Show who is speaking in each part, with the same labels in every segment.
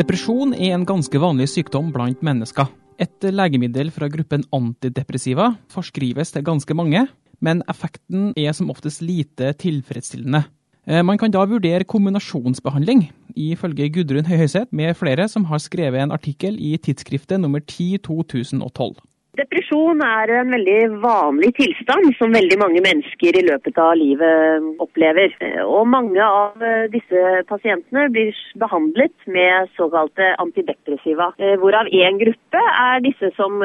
Speaker 1: Depresjon er en ganske vanlig sykdom blant mennesker. Et legemiddel fra gruppen antidepressiva forskrives til ganske mange, men effekten er som oftest lite tilfredsstillende. Eh, man kan da vurdere kombinasjonsbehandling, ifølge Gudrun Høyhøyseth med flere som har skrevet en artikkel i tidsskriftet nummer 10 2012.
Speaker 2: Depresjon er en veldig vanlig tilstand som veldig mange mennesker i løpet av livet opplever. Og mange av disse pasientene blir behandlet med såkalte antidepressiva. Hvorav én gruppe er disse som,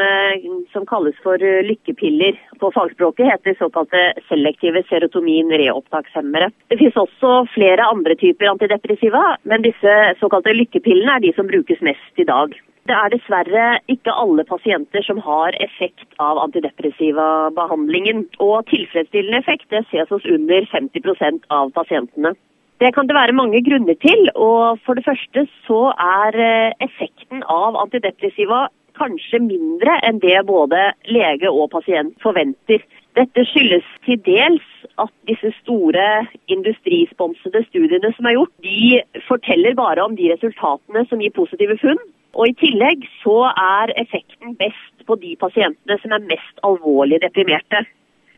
Speaker 2: som, kalles for lykkepiller. På fagspråket heter de såkalte selektive serotonin-reopptakshemmere. Det finnes også flere andre typer antidepressiva, men disse såkalte lykkepillene er de som brukes mest i dag. Det er dessverre ikke alle pasienter som har effekt av antidepressiva behandlingen. Og tilfredsstillende effekt det ses hos under 50% av pasientene. Det kan det være mange grunner til. og For det første så er eh, effekten av antidepressiva kanskje mindre enn det både lege og pasient forventer. Dette skyldes til dels at disse store industrisponsede studiene som er gjort, de forteller bare om de resultatene som gir positive funn. Og I tillegg så er effekten best på de pasientene som er mest alvorlig deprimerte.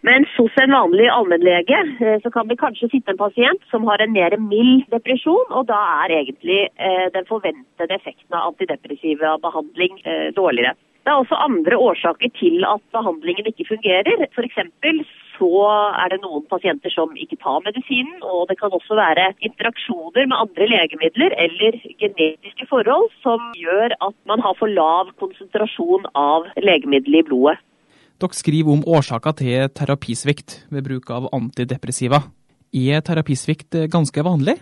Speaker 2: Mens hos en vanlig allmennlege eh, så kan det kanskje sitte en pasient som har en mer mild depresjon, og da er egentlig eh, den forventede effekten av antidepressiv behandling eh, dårligere. Det er også andre årsaker til at behandlingen ikke fungerer. F.eks. så er det noen pasienter som ikke tar medisinen, og det kan også være interaksjoner med andre legemidler eller genetiske forhold som gjør at man har for lav konsentrasjon av legemiddelet i blodet.
Speaker 1: Dere skriver om årsaker til terapisvikt ved bruk av antidepressiva. Er terapisvikt ganske vanlig?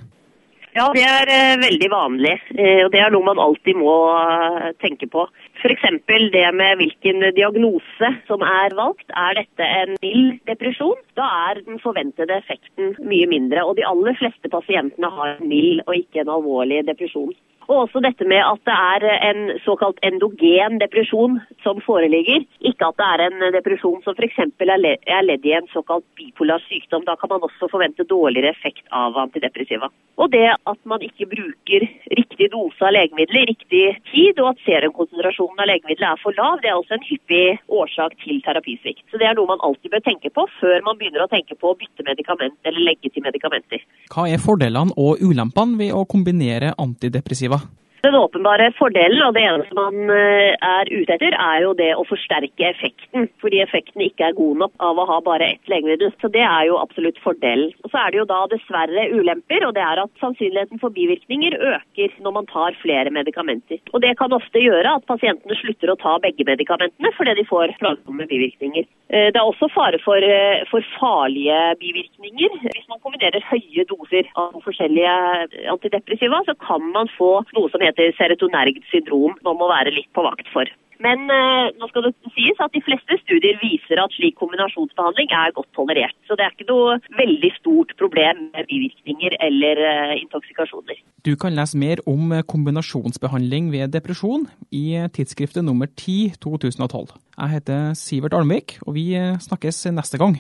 Speaker 2: Ja, det er eh, veldig vanlig. Eh, og Det er noe man alltid må eh, tenke på. F.eks. det med hvilken diagnose som er valgt. Er dette en mild depresjon? Da er den forventede effekten mye mindre. Og de aller fleste pasientene har mild og ikke en alvorlig depresjon. Og også dette med at det er en såkalt endogen depresjon som foreligger. Ikke at det er en depresjon som f.eks. er ledd i en såkalt bipolar sykdom. Da kan man også forvente dårligere effekt av antidepressiva. Og det at man ikke bruker riktig dose av legemiddelet i riktig tid, og at serumkonsentrasjonen av legemiddelet er for lav, det er også en hyppig årsak til terapisvikt. Så det er noe man alltid bør tenke på før man begynner å tenke på å bytte medikament eller legge til medikamenter.
Speaker 1: Hva er fordelene og ulempene ved å kombinere antidepressiva va?
Speaker 2: Den åpenbare fordelen, og det eneste man eh, er ute etter, er jo det å forsterke effekten. Fordi effekten ikke er god nok av å ha bare ett legemiddel. Så det er jo absolutt fordelen. Og så er det jo da dessverre ulemper, og det er at sannsynligheten for bivirkninger øker når man tar flere medikamenter. Og det kan ofte gjøre at pasientene slutter å ta begge medikamentene fordi de får plagsomme bivirkninger. Eh, det er også fare for, eh, for farlige bivirkninger. Hvis man kombinerer høye doser av forskjellige antidepressiva, så kan man få noe som heter heter serotonergt syndrom man må være litt på vakt for. Men eh, nå skal det sies at de fleste studier viser at slik kombinasjonsbehandling er godt tolerert. Så det er ikke noe veldig stort problem med bivirkninger eller eh, intoksikasjoner.
Speaker 1: Du kan lese mer om kombinasjonsbehandling ved depresjon i tidsskriftet nummer 10 2012. Jeg heter Sivert Almvik, og vi snakkes neste gang.